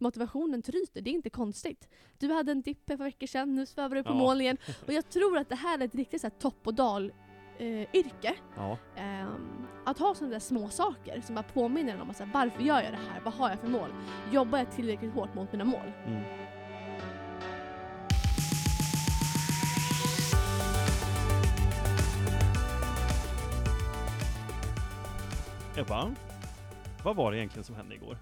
att motivationen tryter, det är inte konstigt. Du hade en dipp för veckor sedan, nu svävar du på Ja. mål igen. Och jag tror att det här är ett riktigt så här, topp och dal eh, yrke. Ja. Ehm, att ha sådana där små saker som bara påminner en om att, så här, varför gör jag det här? Vad har jag för mål? Jobbar jag tillräckligt hårt mot mina mål? Mm. Ebba, vad var det egentligen som hände igår?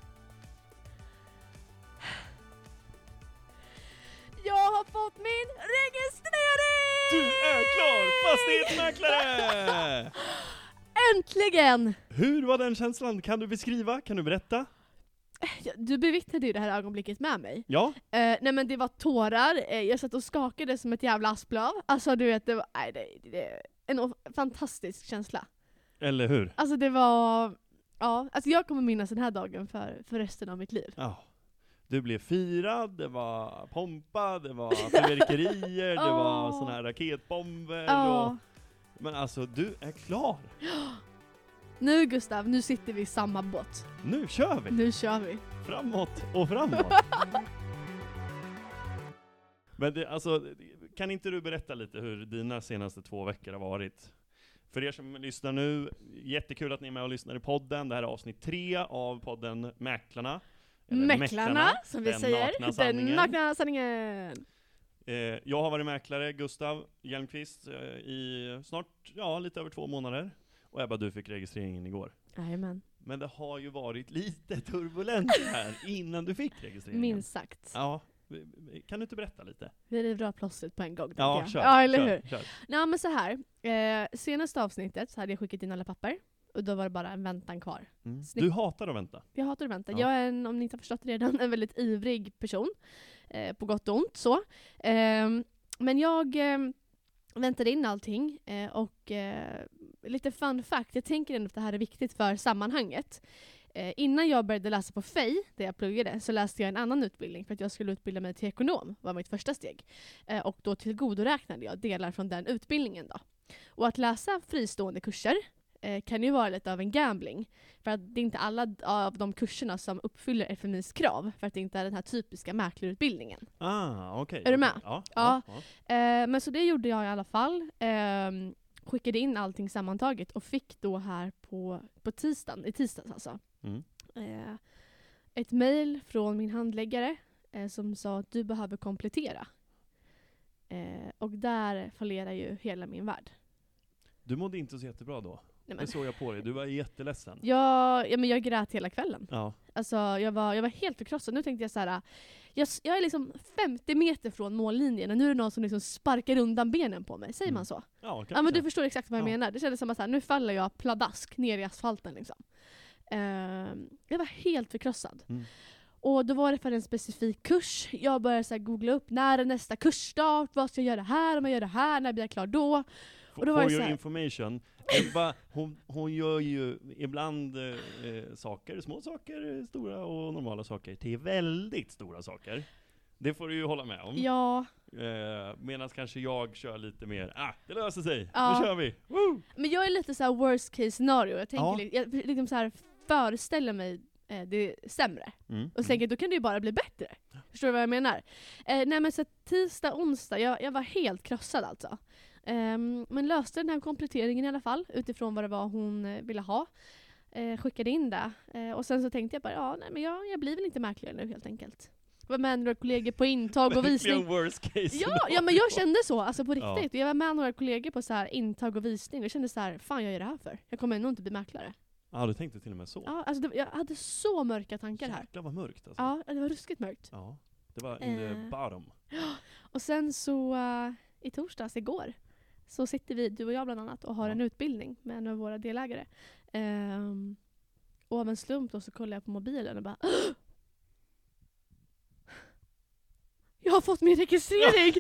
Fått min registrering! Du är klar fastighetsmäklare! Äntligen! Hur var den känslan? Kan du beskriva? Kan du berätta? Du bevittnade ju det här ögonblicket med mig. Ja? Eh, nej men det var tårar, eh, jag satt och skakade som ett jävla asplöv. Alltså du vet, det var nej, det, det, en fantastisk känsla. Eller hur? Alltså det var, ja, alltså jag kommer minnas den här dagen för, för resten av mitt liv. Ja. Du blev firad, det var pompa, det var fyrverkerier, det var såna här raketbomber Ja. och... Men alltså, du är klar! Nu Gustav, nu sitter vi i samma båt. Nu kör vi! Nu kör vi. Framåt och framåt! Men det, alltså, kan inte du berätta lite hur dina senaste två veckor har varit? För er som lyssnar nu, jättekul att ni är med och lyssnar i podden. Det här är avsnitt tre av podden Mäklarna. Eller Mäklarna, som vi den säger. nakna Den nakna sanningen. Eh, jag har varit mäklare, Gustav Hjelmqvist, eh, i snart, ja, lite över två månader. Och Ebba, du fick registreringen igår. Jajamän. Men det har ju varit lite turbulent här innan du fick registreringen. Minst sagt. Ja, kan du inte berätta lite? Vi river av plåstret på en gång Ja, jag. kör, ja, eller kör, hur? kör. Nej men så här. Eh, senaste avsnittet så hade jag skickat in alla papper. Och då var det bara en väntan kvar. Mm. Du hatar att vänta. Jag hatar att vänta. Ja. Jag är en, om ni inte har förstått det redan, en väldigt ivrig person. Eh, på gott och ont så. Ehm, men jag eh, väntade in allting eh, och eh, lite fun fact, jag tänker ändå att det här är viktigt för sammanhanget. Eh, innan jag började läsa på FEI, där jag pluggade, så läste jag en annan utbildning för att jag skulle utbilda mig till ekonom, var mitt första steg. Eh, och då tillgodoräknade jag delar från den utbildningen. Då. Och att läsa fristående kurser eh, kan ju vara lite av en gambling. För att det är inte alla av de kurserna som uppfyller FMIs krav, för att det inte är den här typiska mäklarutbildningen. Ah, okej. Är du med? Ja. Ja. ja, Eh, men så det gjorde jag i alla fall. Ehm, skickade in allting sammantaget och fick då här på, på tisdagen, i tisdags alltså. Mm. eh, ett mail från min handläggare eh, som sa att du behöver komplettera. Eh, och där fallerar ju hela min värld. Du mådde inte så jättebra då. Nej, Det men, såg jag på dig, du var jätteledsen. jag, ja, men jag grät hela kvällen. Ja. Alltså, jag, var, jag var helt förkrossad. Nu tänkte jag så här. Jag, jag är liksom 50 meter från mållinjen och nu är det någon som liksom sparkar undan benen på mig. Säger Mm. man så? Ja, kanske. Ja men du förstår exakt vad jag Ja. menar. Det kändes som att så här, nu faller jag pladask ner i asfalten liksom. Ehm, jag var helt förkrossad. Mm. Och då var det för en specifik kurs. Jag började så googla upp, när är nästa kursstart? Vad ska jag göra här? Om jag gör det här, när blir jag klar då? Och då var for det your här- information, Ebba, hon, hon gör ju ibland eh, saker, små saker, stora och normala saker, till väldigt stora saker. Det får du ju hålla med om. Ja, Eh, Medan kanske jag kör lite mer, ah, det löser sig, Ja. nu kör vi! Woo! men jag är lite så här worst case scenario. Jag tänker Ja. jag liksom så här föreställer mig eh, det sämre. Mm. Och så tänker jag, då kan det ju bara bli bättre. Förstår du vad jag menar? Eh, nej men så tisdag, onsdag, jag, jag var helt krossad alltså. Ehm, men löste den här kompletteringen i alla fall, utifrån vad det var hon eh, ville ha. Eh, skickade in det. Eh, och sen så tänkte jag bara, ja nej men jag, jag blir väl inte mäklare nu helt enkelt. Var med några kollegor på intag och visning. Ja, ja men jag kände så, alltså på Ja. riktigt. Och jag var med några kollegor på så här intag och visning och jag kände så här, fan jag gör det här för? Jag kommer ändå inte bli mäklare. Ja, du tänkte till och med så? Ja, alltså det, jag hade så mörka tankar här. Jäklar vad mörkt alltså. Ja, det var ruskigt mörkt. Ja, det var in the Eh. bottom. Och sen så eh, i torsdags, igår, så sitter vi, du och jag bland annat, och har en utbildning med en av våra delägare. Ehm, och av en slump då så kollar jag på mobilen och bara Jag har fått min registrering!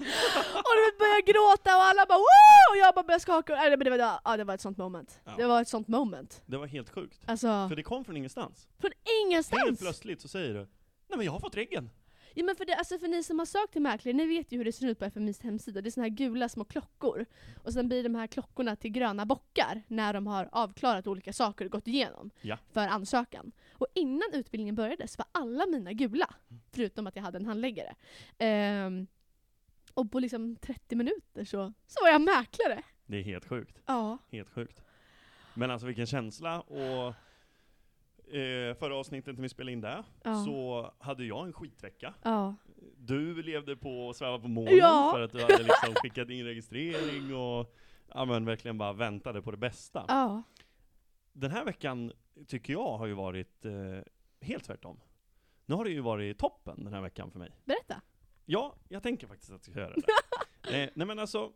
och du börjar gråta och alla bara Woo! Och jag bara börjar skaka. Nej, men det, var, ja, det var ett sånt moment. Ja. Det var ett sånt moment. Det var helt sjukt. Alltså, För det kom från ingenstans. från Helt ingenstans! plötsligt så säger du Nej men jag har fått reggen! Ja, men för, det, alltså för ni som har sökt till mäklare, ni vet ju hur det ser ut på FMIs hemsida. Det är såna här gula små klockor. Och sen blir de här klockorna till gröna bockar när de har avklarat olika saker och gått igenom Ja. för ansökan. Och innan utbildningen började så var alla mina gula. förutom att jag hade en handläggare. Ehm, och på liksom 30 minuter så, så var jag mäklare. Det är helt sjukt. Ja. Helt sjukt. Men alltså vilken känsla och eh, förra avsnittet när vi spelade in det, Ja. så hade jag en skitvecka. Ja. Du levde på att sväva på molnen Ja. för att du hade liksom skickat in registrering och ja, men verkligen bara väntade på det bästa. Ja. Den här veckan tycker jag har ju varit eh, helt tvärtom. Nu har det ju varit toppen den här veckan för mig. Berätta. Ja, jag tänker faktiskt att jag ska göra det. eh, nej men alltså,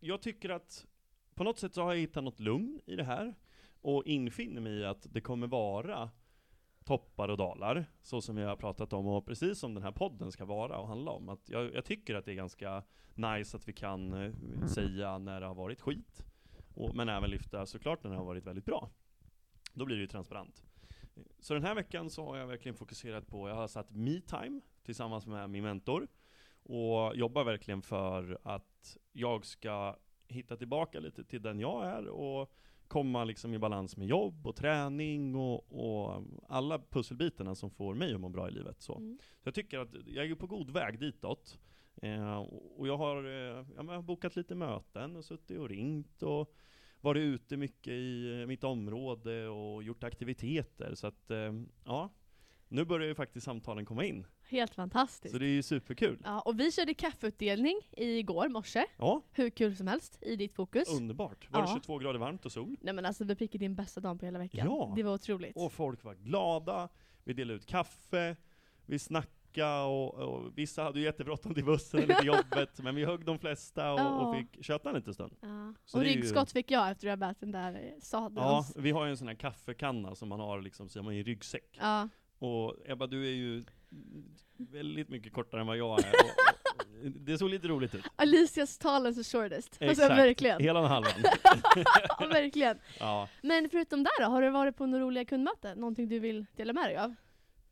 jag tycker att på något sätt så har jag hittat något lugn i det här och infinner mig i att det kommer vara toppar och dalar, så som vi har pratat om och precis som den här podden ska vara och handla om. Att jag, jag tycker att det är ganska nice att vi kan eh, säga när det har varit skit, och, men även lyfta såklart när det har varit väldigt bra. Då blir det ju transparent. Så den här veckan så har jag verkligen fokuserat på, jag har satt me-time tillsammans med min mentor och jobbar verkligen för att jag ska hitta tillbaka lite till den jag är och komma liksom i balans med jobb och träning och, och alla pusselbitarna som får mig att må bra i livet. Så, Mm. så jag tycker att jag är på god väg ditåt. Eh, och jag har, eh, jag har bokat lite möten och suttit och ringt och varit ute mycket i mitt område och gjort aktiviteter. Så att, eh, ja, nu börjar ju faktiskt samtalen komma in. Helt fantastiskt. Så det är ju superkul. Ja, och vi körde kaffeutdelning igår morse. Ja, Hur kul som helst i ditt fokus. underbart. Var det Ja. 22 grader varmt och sol? Nej men alltså vi fick din bästa dag på hela veckan. Ja. Det var otroligt. Och folk var glada, vi delade ut kaffe, vi snackade och, och vissa hade ju jättebråttom till bussen eller till jobbet, men vi högg de flesta och, och Ja. fick köta en liten stund. Ja. Så Och det är ju- ryggskott fick jag efter att jag bärt den där eh, sadeln. Ja, vi har ju en sån här kaffekanna som man har liksom, som i ryggsäck. Ja. Och Ebba, du är ju väldigt mycket kortare än vad jag är. Det såg lite roligt ut. Alicias tallest och shortest. Alltså Exakt. verkligen. Hela den halvan. ja, verkligen. Ja. Men förutom där då, har du varit på några roliga kundmöten? Någonting du vill dela med dig av?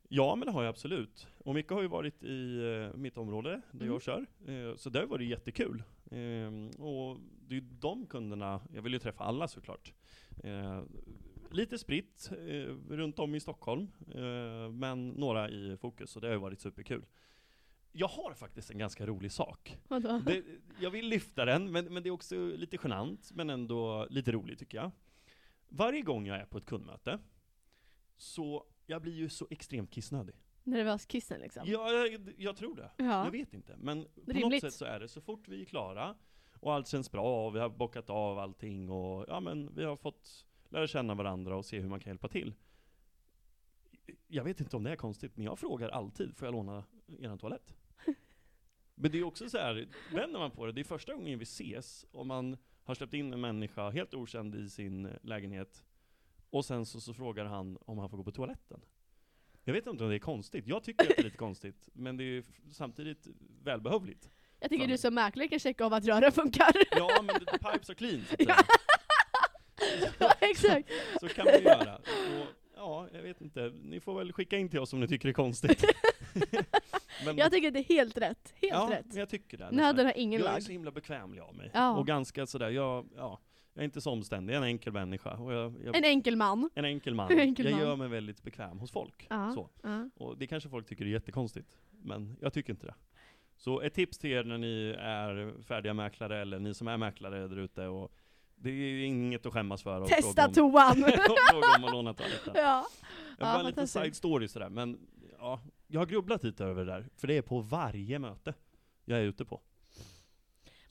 Ja, men det har jag absolut. Och mycket har ju varit i eh, mitt område, där Mm. jag kör. Eh, så det har varit jättekul. Eh, och det är ju de kunderna, jag vill ju träffa alla såklart. Eh, lite spritt eh, runt om i Stockholm, eh, men några i fokus, så det har ju varit superkul. Jag har faktiskt en ganska rolig sak. Vadå? Det, jag vill lyfta den, men, men det är också lite genant, men ändå lite roligt tycker jag. Varje gång jag är på ett kundmöte, så jag blir ju så extremt kissnödig. Nervöskissen liksom? Ja, jag, jag tror det. Ja. Jag vet inte. Men på något sätt så är det, så fort vi är klara, och allt känns bra, och vi har bockat av allting, och ja men vi har fått lära känna varandra och se hur man kan hjälpa till. Jag vet inte om det är konstigt, men jag frågar alltid, får jag låna er toalett? Men det är också så här, vänder man på det, det är första gången vi ses, och man har släppt in en människa helt okänd i sin eh, lägenhet, och sen så, så frågar han om han får gå på toaletten. Jag vet inte om det är konstigt, jag tycker att det är lite konstigt, men det är samtidigt välbehövligt. Jag tycker du som mäklare kan checka av att rören funkar. Ja, men the pipes are clean, så att säga. ja, exakt. Så kan man göra. Och, ja, jag vet inte, ni får väl skicka in till oss om ni tycker det är konstigt. men, Jag tycker det är helt rätt. Helt ja, rätt. jag tycker det. Nöden har ingen jag är lag. så himla bekvämlig av mig. Ja. Och ganska sådär, jag, ja, jag är inte så omständig, jag är en enkel människa. Och jag, jag, En enkel man. en enkel man. En enkel jag man. gör mig väldigt bekväm hos folk. Ja. Så. Ja. Och det kanske folk tycker är jättekonstigt, men jag tycker inte det. Så ett tips till er när ni är färdiga mäklare, eller ni som är mäklare där ute, och det är ju inget att skämmas för. Testa om, toan! fråga om att låna toaletten. ja. Jag Ja, bara en liten side story sådär, men ja, jag har grubblat lite över det där, för det är på varje möte jag är ute på.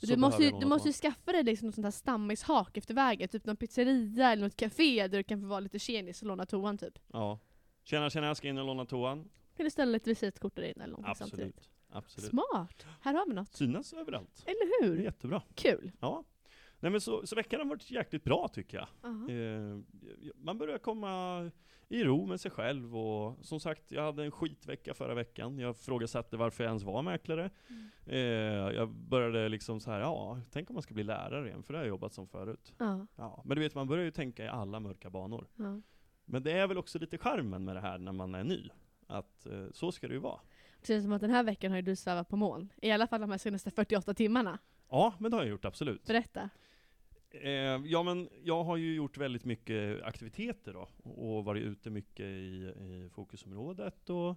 Du måste, ju, du måste ju skaffa dig liksom något sånt här stammishak efter vägen, typ någon pizzeria eller något café där du kan få vara lite tjenis och låna toan typ. Ja. Tjena, tjena, jag ska in och låna toan. Kan du ställa lite visitkort där inne eller någonting samtidigt? Absolut. Absolut. Smart! Här har vi något. Synas överallt. Eller hur? jättebra. Kul! Ja. Nej men så, så veckan har varit jäkligt bra tycker jag. Aha. Eh, man börjar komma i ro med sig själv och som sagt, jag hade en skitvecka förra veckan. Jag frågasatte varför jag ens var mäklare. Mm. Eh, jag började liksom så här, ja, tänk om man ska bli lärare igen, för det har jag jobbat som förut. Ja, Ja, men du vet, man börjar ju tänka i alla mörka banor. ja. Men det är väl också lite charmen med det här när man är ny. Att eh, så ska det ju vara. Det känns som att den här veckan har du svävat på moln. I alla fall de här senaste 48 timmarna. Ja, men det har jag gjort absolut. Berätta. Eh, ja, men jag har ju gjort väldigt mycket aktiviteter då, och varit ute mycket i, i fokusområdet. Och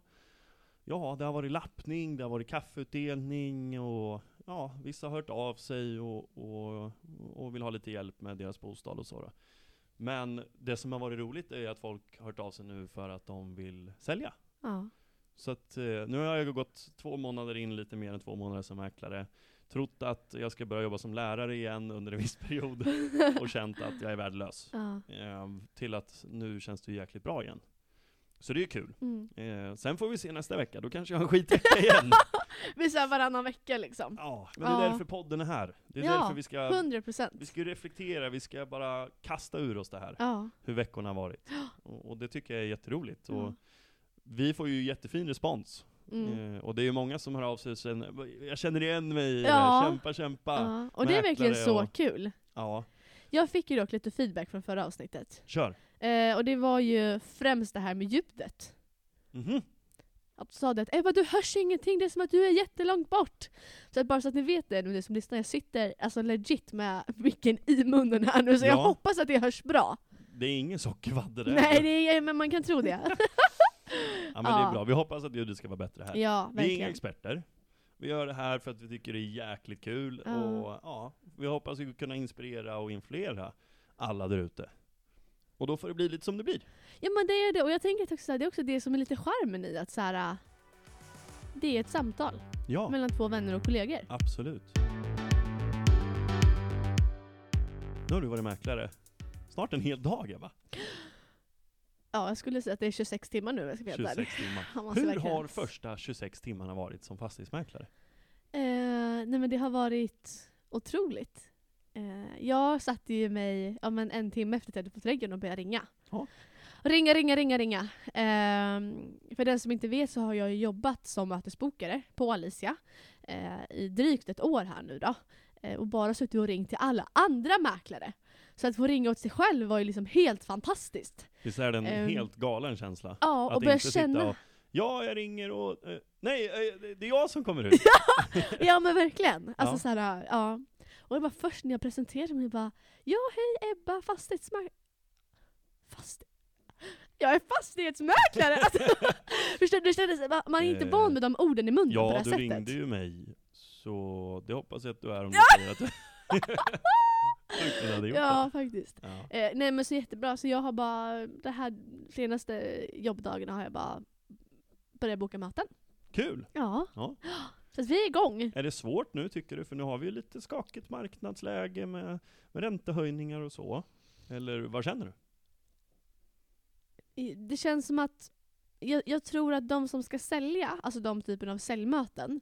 ja, det har varit lappning, det har varit kaffeutdelning och ja, vissa har hört av sig och, och, och vill ha lite hjälp med deras bostad och så då. Men det som har varit roligt är att folk har hört av sig nu för att de vill sälja. Ja. Så att eh, nu har jag gått två månader in, lite mer än två månader som mäklare. Trott att jag ska börja jobba som lärare igen under en viss period och känt att jag är värdelös. ja. Eh, till att nu känns det jäkligt bra igen. Så det är ju kul. Mm. Eh, sen får vi se nästa vecka, då kanske jag har en skitvecka igen. Vi säger varannan vecka liksom. ja, men det är Ja. därför podden är här. Det är Ja, därför vi ska, 100 procent. vi ska reflektera, vi ska bara kasta ur oss det här. Ja. Hur veckorna har varit. Och, och det tycker jag är jätteroligt. Och vi får ju jättefin respons. Mm. Eh, och det är ju många som hör av sig sen, jag känner igen mig Ja. kämpa, kämpa. Ja. Ja. Och det är verkligen så och- kul. Jag fick ju dock lite feedback från förra avsnittet. kör. Eh, och det var ju främst det här med ljudet. Mhm. Att du sa det att Ebba du hörs ingenting, det är som att du är jättelångt bort. Så att bara så att ni vet det, ni som lyssnar, jag sitter alltså legit med micken i munnen här nu så jag Ja. hoppas att det hörs bra. Det är ingen sockervadd det Nej, det är, men man kan tro det. Ja men det är Ja. bra, vi hoppas att ljudet ska vara bättre här. ja, vi är inga verkligen. experter. Vi gör det här för att vi tycker det är jäkligt kul Ja. och ja, vi hoppas att kunna inspirera och influera alla där ute. Och då får det bli lite som det blir. Ja men det är det, och jag tänker att också, det är också det som är lite charmen i att så här, det är ett samtal Ja, mellan två vänner och kollegor. absolut. Nu har du varit mäklare snart en hel dag Eva. Ja, jag skulle säga att det är 26 timmar nu, jag ska vara helt ärlig. 26 timmar. Man måste Hur verkligen- har första 26 timmarna varit som fastighetsmäklare? Eh, nej men det har varit otroligt. Eh, jag satte ju mig ja, men en timme efter att jag fått reggen och började ringa. Ja. Ringa, ringa, ringa, ringa. Eh, för den som inte vet så har jag jobbat som mötesbokare på Alicia eh, i drygt ett år här nu då. Eh, och bara suttit och ringt till alla andra mäklare. Så att få ringa åt sig själv var ju liksom helt fantastiskt. Visst är det en Ehm, helt galen känsla? Ja, Att och börja känna... och, ja, jag ringer och, eh, nej, eh, det- är jag som kommer ut. Ja men verkligen. Alltså Ja. såhär, ja. Och det var först när jag presenterade mig bara Ja hej Ebba, fastighetsmäklare. Fast... Jag är fastighetsmäklare! Alltså, förstår du? Kändes, man är inte Eh, van med de orden i munnen på det Ja, här du sättet. ringde ju mig, så det hoppas jag att du är om du säger att du Sjukt att du hade gjort Ja faktiskt. det. Ja. Eh, nej men så jättebra, så jag har bara, de här senaste jobbdagarna har jag bara börjat boka möten. Kul! Ja. Ja. Så att vi är igång. Är det svårt nu tycker du? För nu har vi ju lite skakigt marknadsläge med, med räntehöjningar och så. Eller vad känner du? Det känns som att jag, jag tror att de som ska sälja, alltså de typen av säljmöten,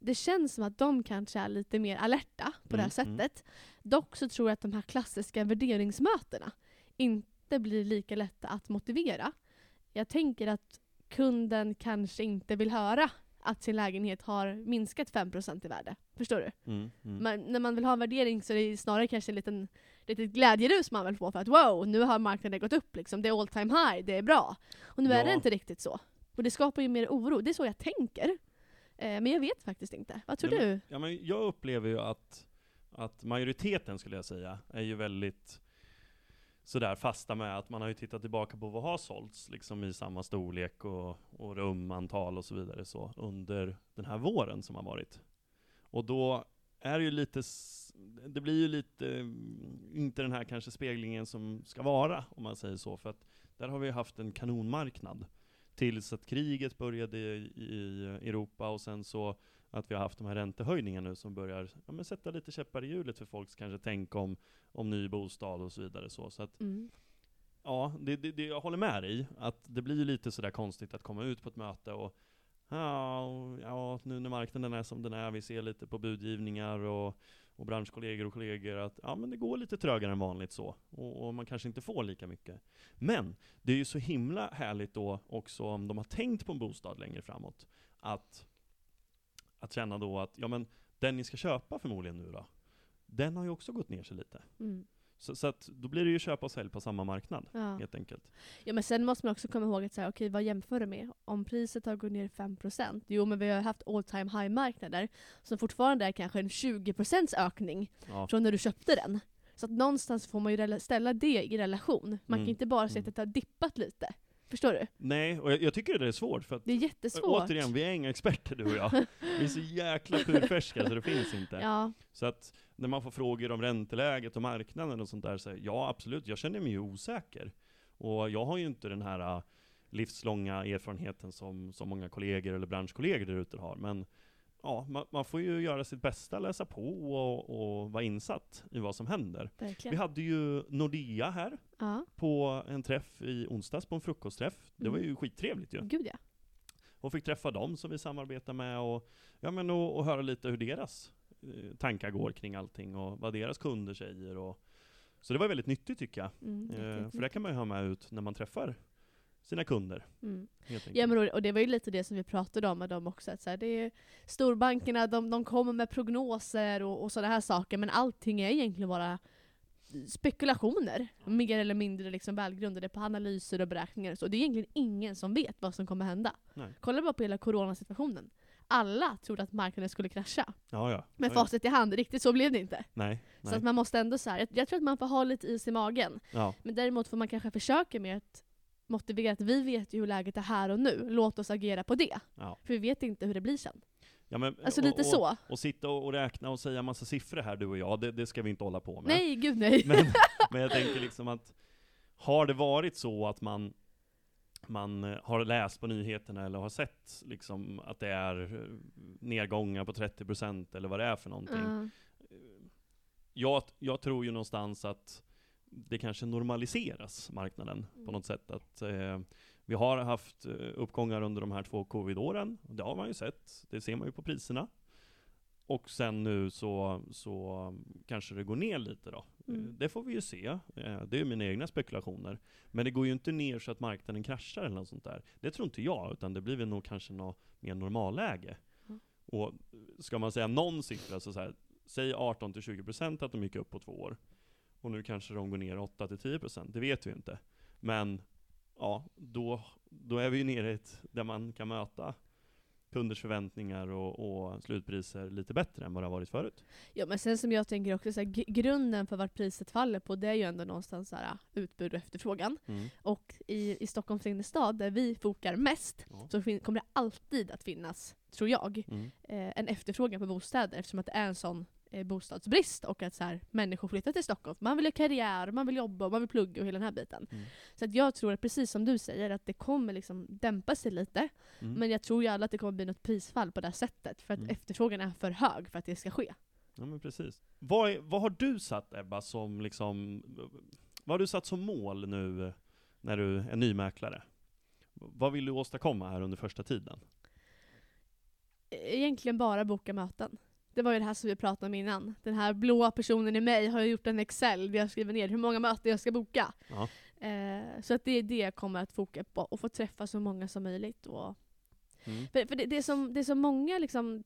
det känns som att de kanske är lite mer alerta på det här Mm, mm. sättet. Dock så tror jag att de här klassiska värderingsmötena inte blir lika lätta att motivera. Jag tänker att kunden kanske inte vill höra att sin lägenhet har minskat 5% i värde. Förstår du? Mm, mm. Men när man vill ha en värdering så är det snarare kanske en liten litet glädjerus man vill få för att wow, nu har marknaden gått upp liksom. Det är all time high, det är bra. Och nu är det Ja. inte riktigt så. Och det skapar ju mer oro. Det är så jag tänker. Eh, men jag vet faktiskt inte. Vad tror men- du? Ja, men jag upplever ju att, att majoriteten skulle jag säga, är ju väldigt sådär fasta med att man har ju tittat tillbaka på vad har sålts liksom i samma storlek och, och rumantal och så vidare så under den här våren som har varit. Och då är det ju lite, det blir ju lite, mm, inte den här kanske speglingen som ska vara, om man säger så, för att där har vi haft en kanonmarknad. Tills att kriget började i, Europa och sen så att vi har haft de här räntehöjningarna nu som börjar ja, sätta lite käppar i hjulet för folks kanske tänk om, om ny bostad och så vidare. Så, så att, Mm. ja, det, det, det, jag håller med dig, att det blir lite sådär konstigt att komma ut på ett möte och ja, och- ja, nu när marknaden är som den är, vi ser lite på budgivningar och, och branschkollegor och kollegor att ja, men det går lite trögare än vanligt så. Och, och man kanske inte får lika mycket. Men det är ju så himla härligt då också om de har tänkt på en bostad längre framåt. Att, att känna då att, ja men den ni ska köpa förmodligen nu då, den har ju också gått ner sig lite. Mm. Så, så att då blir det ju köpa och sälj på samma marknad, Ja. helt enkelt. ja men sen måste man också komma ihåg att säga, okej vad jämför du med? Om priset har gått ner 5%, jo men vi har haft all time high marknader som fortfarande är kanske en 20% ökning Ja, från när du köpte den. Så att någonstans får man ju ställa det i relation. Man Mm, kan inte bara säga att det har dippat lite. Förstår du? Nej, och jag, jag tycker det är svårt för att Det är jättesvårt. Återigen, vi är inga experter du och jag. Vi är så jäkla purfärska så det finns inte. Ja, Så att när man får frågor om ränteläget och marknaden och sånt där, så ja absolut, jag känner mig ju osäker. Och jag har ju inte den här äh, livslånga erfarenheten som, som många kollegor eller branschkollegor där ute har. Men ja, man, man får ju göra sitt bästa, läsa på och, och vara insatt i vad som händer. Vi verkligen. hade ju Nordea här Ja, på en träff i onsdags, på en frukostträff. Det var Mm. ju skittrevligt ju. gud ja. Och fick träffa dem som vi samarbetar med och, ja, men och, och höra lite hur deras eh, tankar går kring allting och vad deras kunder säger. Och, så det var väldigt nyttigt tycker jag. Mm, Eh, för det kan man ju ha med ut när man träffar sina kunder. mm. Ja men och- det var ju lite det som vi pratade om med dem också, att så här, det är storbankerna, de, de kommer med prognoser och, och sådana här saker, men allting är egentligen bara spekulationer, mer eller mindre liksom välgrundade på analyser och beräkningar och så. Det är egentligen ingen som vet vad som kommer hända. Nej. Kolla bara på hela coronasituationen. Alla trodde att marknaden skulle krascha. Ja, ja. Med ja. facit i hand, riktigt så blev det inte. Nej, Så nej. att man måste ändå så här, jag, jag tror att man får ha lite is i magen. Ja, Men däremot får man kanske försöka med att motivera att vi vet ju hur läget är här och nu, låt oss agera på det. ja. För vi vet inte hur det blir sen. ja men, Alltså och, lite och, så. Och sitta och räkna och säga massa siffror här du och jag, det, det ska vi inte hålla på med. Nej, gud nej. Men, men jag tänker liksom att, har det varit så att man, man eh, har läst på nyheterna eller har sett liksom att det är eh, nedgångar på 30% eller vad det är för någonting. Ja. Jag, jag tror ju någonstans att det kanske normaliseras, marknaden, Mm. på något sätt. Att eh, vi har haft eh, uppgångar under de här två covid-åren, det har man ju sett, det ser man ju på priserna. Och sen nu så, så kanske det går ner lite då. Mm. Eh, Det får vi ju se. Eh, Det är mina egna spekulationer. Men det går ju inte ner så att marknaden kraschar eller något sånt där. Det tror inte jag, utan det blir väl nog kanske något mer normalläge. Mm. Och ska man säga någon siffra, så, så här, säg 18-20% att de gick upp på två år. Och nu kanske de går ner 8-10%, det vet vi inte. Men ja, då, då är vi ju nere i ett, där man kan möta kunders förväntningar och, och slutpriser lite bättre än vad det har varit förut. ja men sen som jag tänker också, så här, grunden för vart priset faller på det är ju ändå någonstans så här, utbud och efterfrågan. Mm. Och i, i Stockholms innerstad, där vi fokar mest, Ja. så kommer det alltid att finnas, tror jag, Mm. eh, en efterfrågan på bostäder eftersom att det är en sån eh, bostadsbrist och att så här, människor flyttar till Stockholm. Man vill ha karriär, man vill jobba, man vill plugga och hela den här biten. Mm. Så att jag tror att precis som du säger, att det kommer liksom dämpa sig lite. Mm. Men jag tror ju alla att det kommer bli något prisfall på det här sättet. För att Mm. efterfrågan är för hög för att det ska ske. Ja men precis. Vad, är, vad har du satt Ebba som liksom, vad har du satt som mål nu när du är nymäklare? Vad vill du åstadkomma här under första tiden? Egentligen bara boka möten. Det var ju det här som vi pratade om innan. Den här blåa personen i mig har gjort en Excel där jag skriver ner hur många möten jag ska boka. Ja. Eh, så att det är det jag kommer att foka på, och få träffa så många som möjligt. Och Mm. För, för det, det, är som, det som många liksom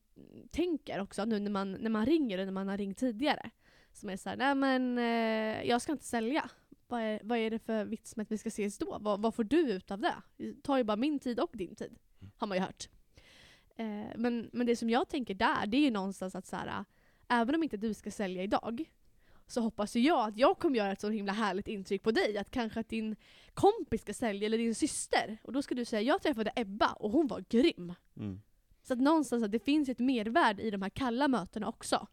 tänker också nu när man, när man ringer och när man har ringt tidigare. Som är såhär, nej men eh, jag ska inte sälja. Vad är, vad är det för vits med att vi ska ses då? Vad, vad får du ut av det? Det tar ju bara min tid och din tid. Mm. Har man ju hört. Eh, men, men det som jag tänker där, det är ju någonstans att så här, även om inte du ska sälja idag, så hoppas ju jag att jag kommer göra ett så himla härligt intryck på dig. Att kanske att din kompis ska sälja, eller din syster. Och då ska du säga, jag träffade Ebba och hon var grym. Mm. Så att någonstans att det finns ett mervärde i de här kalla mötena också.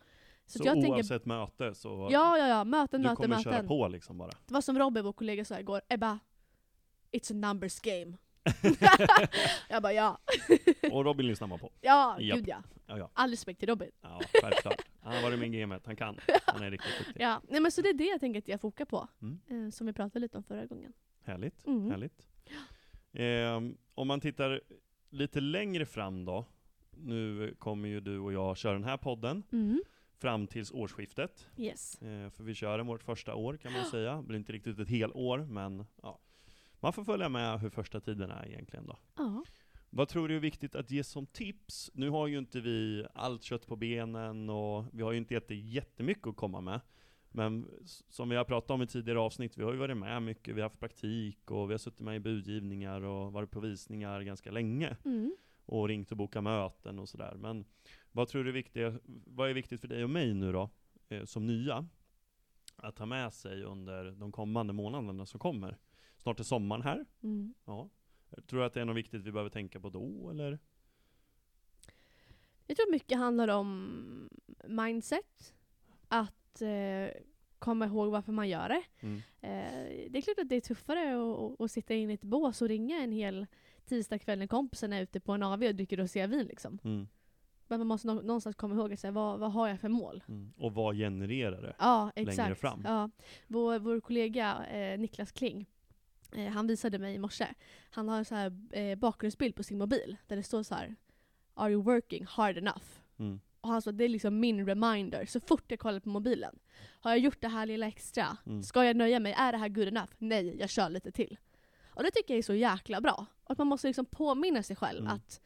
Så, Så, jag tänker, oavsett möte så ja ja ja, möten, du möten, kommer köra möten. på liksom bara? Det var som Robin, vår kollega, sa igår, Ebba, it's a numbers game. jag bara ja, Och Robin lyssnar man på? ja Japp. gud ja. Ja, ja. All respekt till Robin. Ja, självklart. Han har varit med i gamet, han kan. Han är riktigt duktig. Ja, nej men så det är det jag tänker att jag fokar på. Mm. Eh, som vi pratade lite om förra gången. Härligt, Mm. härligt. Ehm, om man tittar lite längre fram då, nu kommer ju du och jag köra den här podden Mm. fram tills årsskiftet. Yes. Eh, för vi kör den vårt första år kan man säga. Det blir inte riktigt ett helt år, men ja. Man får följa med hur första tiden är egentligen då. Ja. Vad tror du är viktigt att ge som tips? Nu har ju inte vi allt kött på benen och vi har ju inte jätte, jättemycket att komma med. Men som vi har pratat om i tidigare avsnitt, vi har ju varit med mycket, vi har haft praktik och vi har suttit med i budgivningar och varit på visningar ganska länge. Mm. Och ringt och bokat möten och sådär. Men vad tror du är viktigt, vad är viktigt för dig och mig nu då, eh, som nya? Att ha med sig under de kommande månaderna som kommer. Snart är sommaren här. Mm. Ja, Tror du att det är något viktigt vi behöver tänka på då, eller? Jag tror mycket handlar om mindset. Att eh, komma ihåg varför man gör det. Mm. Eh, det är klart att det är tuffare att, sitta in i ett bås och ringa en hel tisdagkväll när kompisarna är ute på en AV och dricker rosévin liksom. Mm. Men man måste nå- någonstans komma ihåg att säga, vad, vad har jag för mål? Mm. Och vad genererar det? Ja, exakt. Längre fram. Ja. Vår, vår kollega eh, Niklas Kling, eh, han visade mig i morse. Han har en så här, eh, bakgrundsbild på sin mobil där det står så här Are you working hard enough? Mm. Och han sa det är liksom min reminder. Så fort jag kollar på mobilen. Har jag gjort det här lilla extra? Mm. Ska jag nöja mig? Är det här good enough? Nej, jag kör lite till. Och det tycker jag är så jäkla bra. Att man måste liksom påminna sig själv Mm. att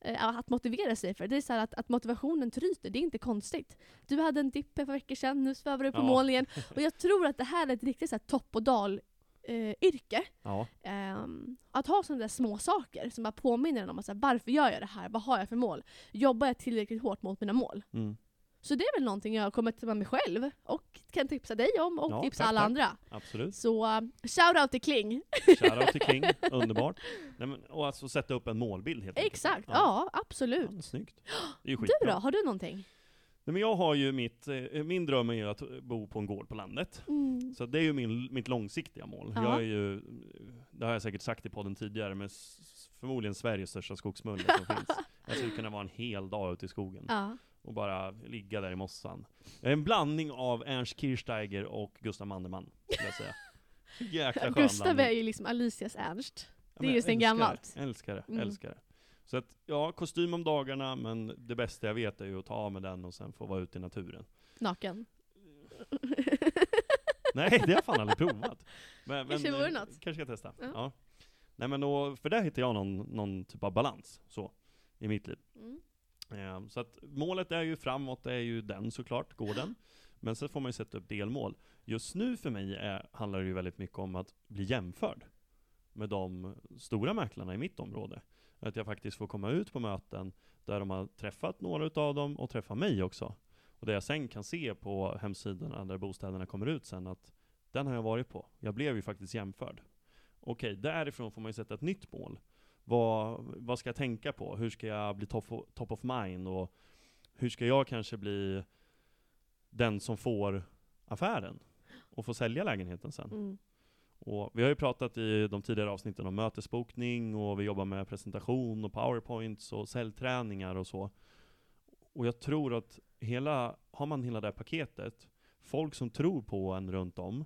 eh, att motivera sig för det. Är så här att, att motivationen tryter, det är inte konstigt. Du hade en dipp för veckor sedan, nu svävar du på Ja. moln igen. Och jag tror att det här är ett riktigt så här topp och dal eh, yrke. Ja. Ehm, att ha sådana där små saker som bara påminner en om att, så här, varför gör jag det här? Vad har jag för mål? Jobbar jag tillräckligt hårt mot mina mål? Mm. Så det är väl någonting jag kommer till med mig själv och kan tipsa dig om och Ja, tipsa tack, alla tack. andra. Absolut. Så uh, shout out till Kling! Shoutout till King, underbart. Nej, men, och alltså sätta upp en målbild helt enkelt. Exakt, ja, absolut. Ja, snyggt. Det är ju Du då, har du någonting? Nej, men jag har ju mitt, eh, min dröm är ju att bo på en gård på landet. Mm. Så det är ju min, mitt långsiktiga mål. Ja. Jag är ju, det har jag säkert sagt i podden tidigare, men förmodligen Sveriges största skogsmulle som finns. Jag skulle kunna vara en hel dag ute i skogen Ja. och bara ligga där i mossan. Är en blandning av Ernst Kirchsteiger och Gustav Mannerman, skulle jag säga. Jäkla skön Gustav är blandning. ju liksom Alicias Ernst. Det är ju sen älskar gammalt. det, Älskar det, Mm. Så att, ja, kostym om dagarna, men det bästa jag vet är ju att ta av med den och sen få vara ute i naturen. Naken. Nej, det har jag fan aldrig provat. Men, Kanske men, vore eh, något. Kanske ska testa. Ja. Ja. Nej men då, för där hittar jag någon, någon typ av balans, så, i mitt liv. Mm. Eh, så att målet är ju framåt, det är ju den såklart, gården. Men sen får man ju sätta upp delmål. Just nu för mig är, handlar det ju väldigt mycket om att bli jämförd med de stora mäklarna i mitt område. Att jag faktiskt får komma ut på möten där de har träffat några utav dem och träffa mig också. Och det jag sen kan se på hemsidorna där bostäderna kommer ut sen att den har jag varit på. Jag blev ju faktiskt jämförd. Okej, därifrån får man ju sätta ett nytt mål. Vad, vad ska jag tänka på? Hur ska jag bli top, of- top of mind? Och hur ska jag kanske bli den som får affären? Och får sälja lägenheten sen? Mm. Och vi har ju pratat i de tidigare avsnitten om mötesbokning och vi jobbar med presentation och powerpoints och säljträningar och så. Och jag tror att hela, har man hela det här paketet, folk som tror på en runt om,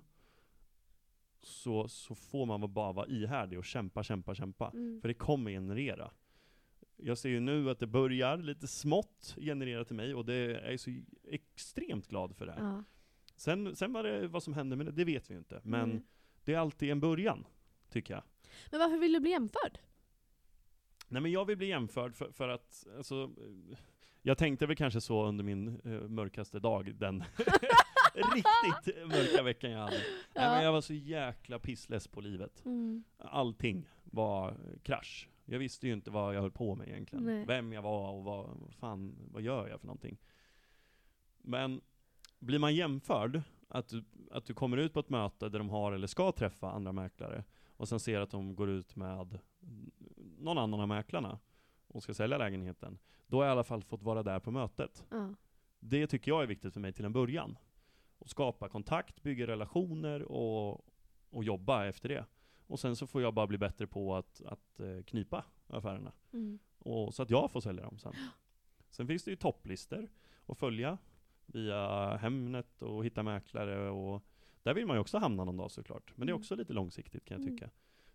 så, så får man bara vara ihärdig och kämpa, kämpa, kämpa. Mm. För det kommer generera. Jag ser ju nu att det börjar lite smått generera till mig och det är jag så extremt glad för det. här. Ja. Sen, sen vad, det, vad som händer med det, det vet vi ju inte. Men Mm. Det är alltid en början, tycker jag. Men varför vill du bli jämförd? Nej men jag vill bli jämförd för, för att, alltså, jag tänkte väl kanske så under min eh, mörkaste dag, den riktigt mörka veckan jag hade. Nej, men Ja. jag var så jäkla pissless på livet. Mm. Allting var krasch. Jag visste ju inte vad jag höll på med egentligen. Nej. Vem jag var och vad, vad fan, vad gör jag för någonting? Men blir man jämförd, att du, att du kommer ut på ett möte där de har eller ska träffa andra mäklare, och sen ser att de går ut med någon annan av mäklarna och ska sälja lägenheten, då har jag i alla fall fått vara där på mötet. Ja. Det tycker jag är viktigt för mig till en början. Och skapa kontakt, bygga relationer och, och jobba efter det. Och sen så får jag bara bli bättre på att, att eh, knipa affärerna. Mm. Och, så att jag får sälja dem sen. Sen finns det ju topplistor att följa via Hemnet och hitta mäklare och där vill man ju också hamna någon dag såklart. Men det är Mm. också lite långsiktigt kan jag Mm. tycka.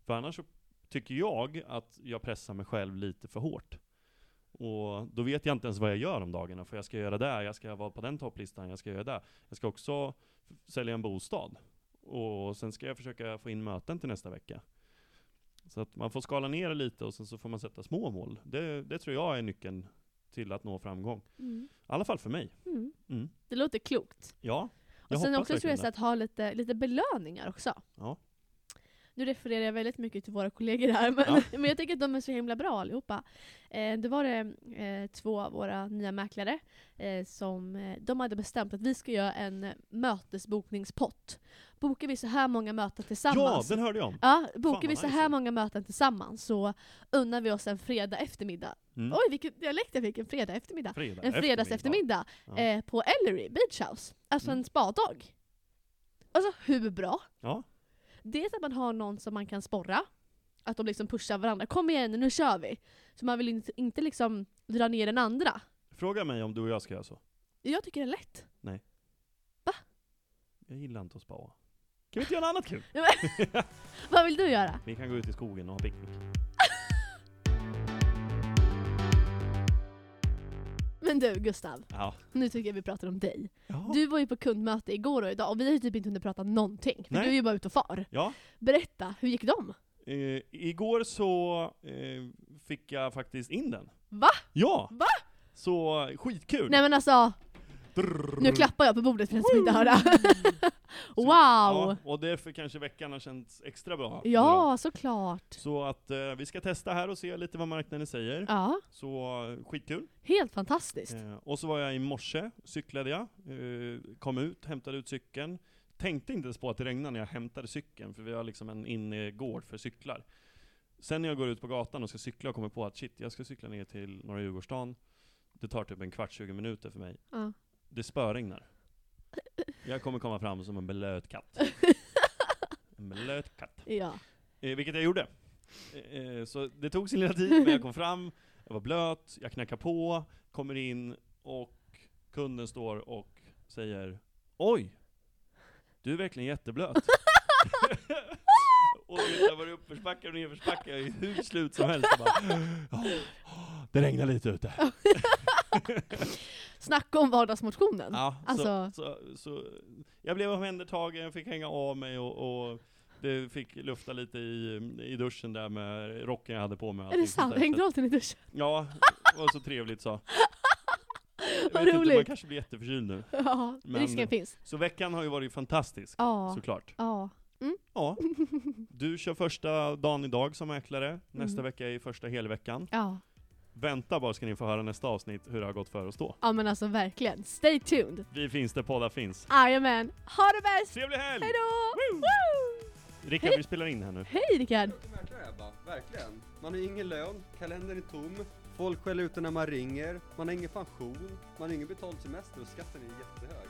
För annars så tycker jag att jag pressar mig själv lite för hårt. Och då vet jag inte ens vad jag gör om dagarna, för jag ska göra det, jag ska vara på den topplistan, jag ska göra det. Jag ska också sälja en bostad. Och sen ska jag försöka få in möten till nästa vecka. Så att man får skala ner det lite och sen så får man sätta små mål. Det, det tror jag är nyckeln till att nå framgång. Mm. I alla fall för mig. Mm. Mm. Det låter klokt. Ja, Och jag sen hoppas också tror jag så att ha lite, lite belöningar också. Ja. Nu refererar jag väldigt mycket till våra kollegor här, men, Ja. men jag tycker att de är så himla bra allihopa. Eh, det var det eh, två av våra nya mäklare eh, som eh, de hade bestämt att vi ska göra en mötesbokningspott bokar vi så här många möten Ja, tillsammans. den hörde jag om. Ja, bokar vi så nice. här många möten tillsammans så unnar vi oss en fredag eftermiddag. Mm. Oj, vilken dialekt jag fick, en fredag eftermiddag. Fredag En fredags eftermiddag Ja. eh, på Ellery Beach House. Alltså Mm. en spadag. Alltså hur bra? Ja. Dels att man har någon som man kan sporra. Att de liksom pushar varandra. Kom igen nu kör vi. Så man vill inte, inte liksom dra ner den andra. Fråga mig om du och jag ska göra så. Jag tycker det är lätt. Jag gillar inte att spara. Kan vi inte göra något annat kul? Vad vill du göra? Vi kan gå ut i skogen och ha picknick. Men du Gustav, Ja. nu tycker jag vi pratar om dig. Ja. Du var ju på kundmöte igår och idag och vi har ju typ inte hunnit prata någonting. För Nej. du är ju bara ute och far. ja. Berätta, hur gick de? Eh, igår så eh, fick jag faktiskt in den. Va? Ja! Va? Så skitkul! Nej men alltså. Nu klappar jag på bordet för den som inte hör det. Så- wow! Ja, och därför kanske veckan har känts extra bra. Ja, såklart. Så att eh, vi ska testa här och se lite vad marknaden säger. Ja, Så eh, skitkul. helt fantastiskt. Eh, och så var jag i morse, cyklade jag, eh, kom ut, hämtade ut cykeln. Tänkte inte ens på att det regnade när jag hämtade cykeln, för vi har liksom en innergård för cyklar. Sen när jag går ut på gatan och ska cykla och kommer på att shit, jag ska cykla ner till Norra Djurgårdsstaden. Det tar typ en kvart, 20 minuter för mig. Ja. Det spöregnar. Jag kommer komma fram som en blöt katt. En blöt katt. Ja. Eh, vilket jag gjorde. Eh, eh, så det tog sin lilla tid, men jag kom fram, jag var blöt, jag knackar på, kommer in och kunden står och säger Oj! Du är verkligen jätteblöt. och jag var i uppförsbackar och nedförsbackar, jag är hur slut som helst. Jag bara, "Ja, det regnar lite ute. Snacka om vardagsmotionen. Ja, Alltså- så, så, så, jag blev omhändertagen, fick hänga av mig och, och det fick lufta lite i, i duschen där med rocken jag hade på mig. är det sant? Hängde du alltid i duschen? Ja, det var så trevligt så. Jag Vad vet inte, man roligt. kanske blir jätteförkyld nu. Ja, Men- risken finns. Så veckan har ju varit fantastisk, Ja. såklart. Ja. Ja, du kör första dagen idag som mäklare, nästa Mm. vecka är första helveckan. Ja. Vänta bara ska ni få höra nästa avsnitt hur det har gått för oss då. ja men alltså verkligen. Stay tuned. Vi finns där poddar finns. Jajamän. Ha det bäst! Trevlig helg! Hejdå! Woo! Woo! Rickard, Hej. vi spelar in här nu. Hej Rickard! Verkligen. Man har ingen lön, kalendern är tom, folk skäller ut när man ringer, man har ingen pension, man har ingen betald semester och skatten är jättehög.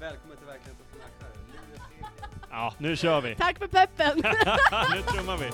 Välkommen till Verkligheten som mäklare. Ja, nu kör vi! Tack för peppen! nu trummar vi!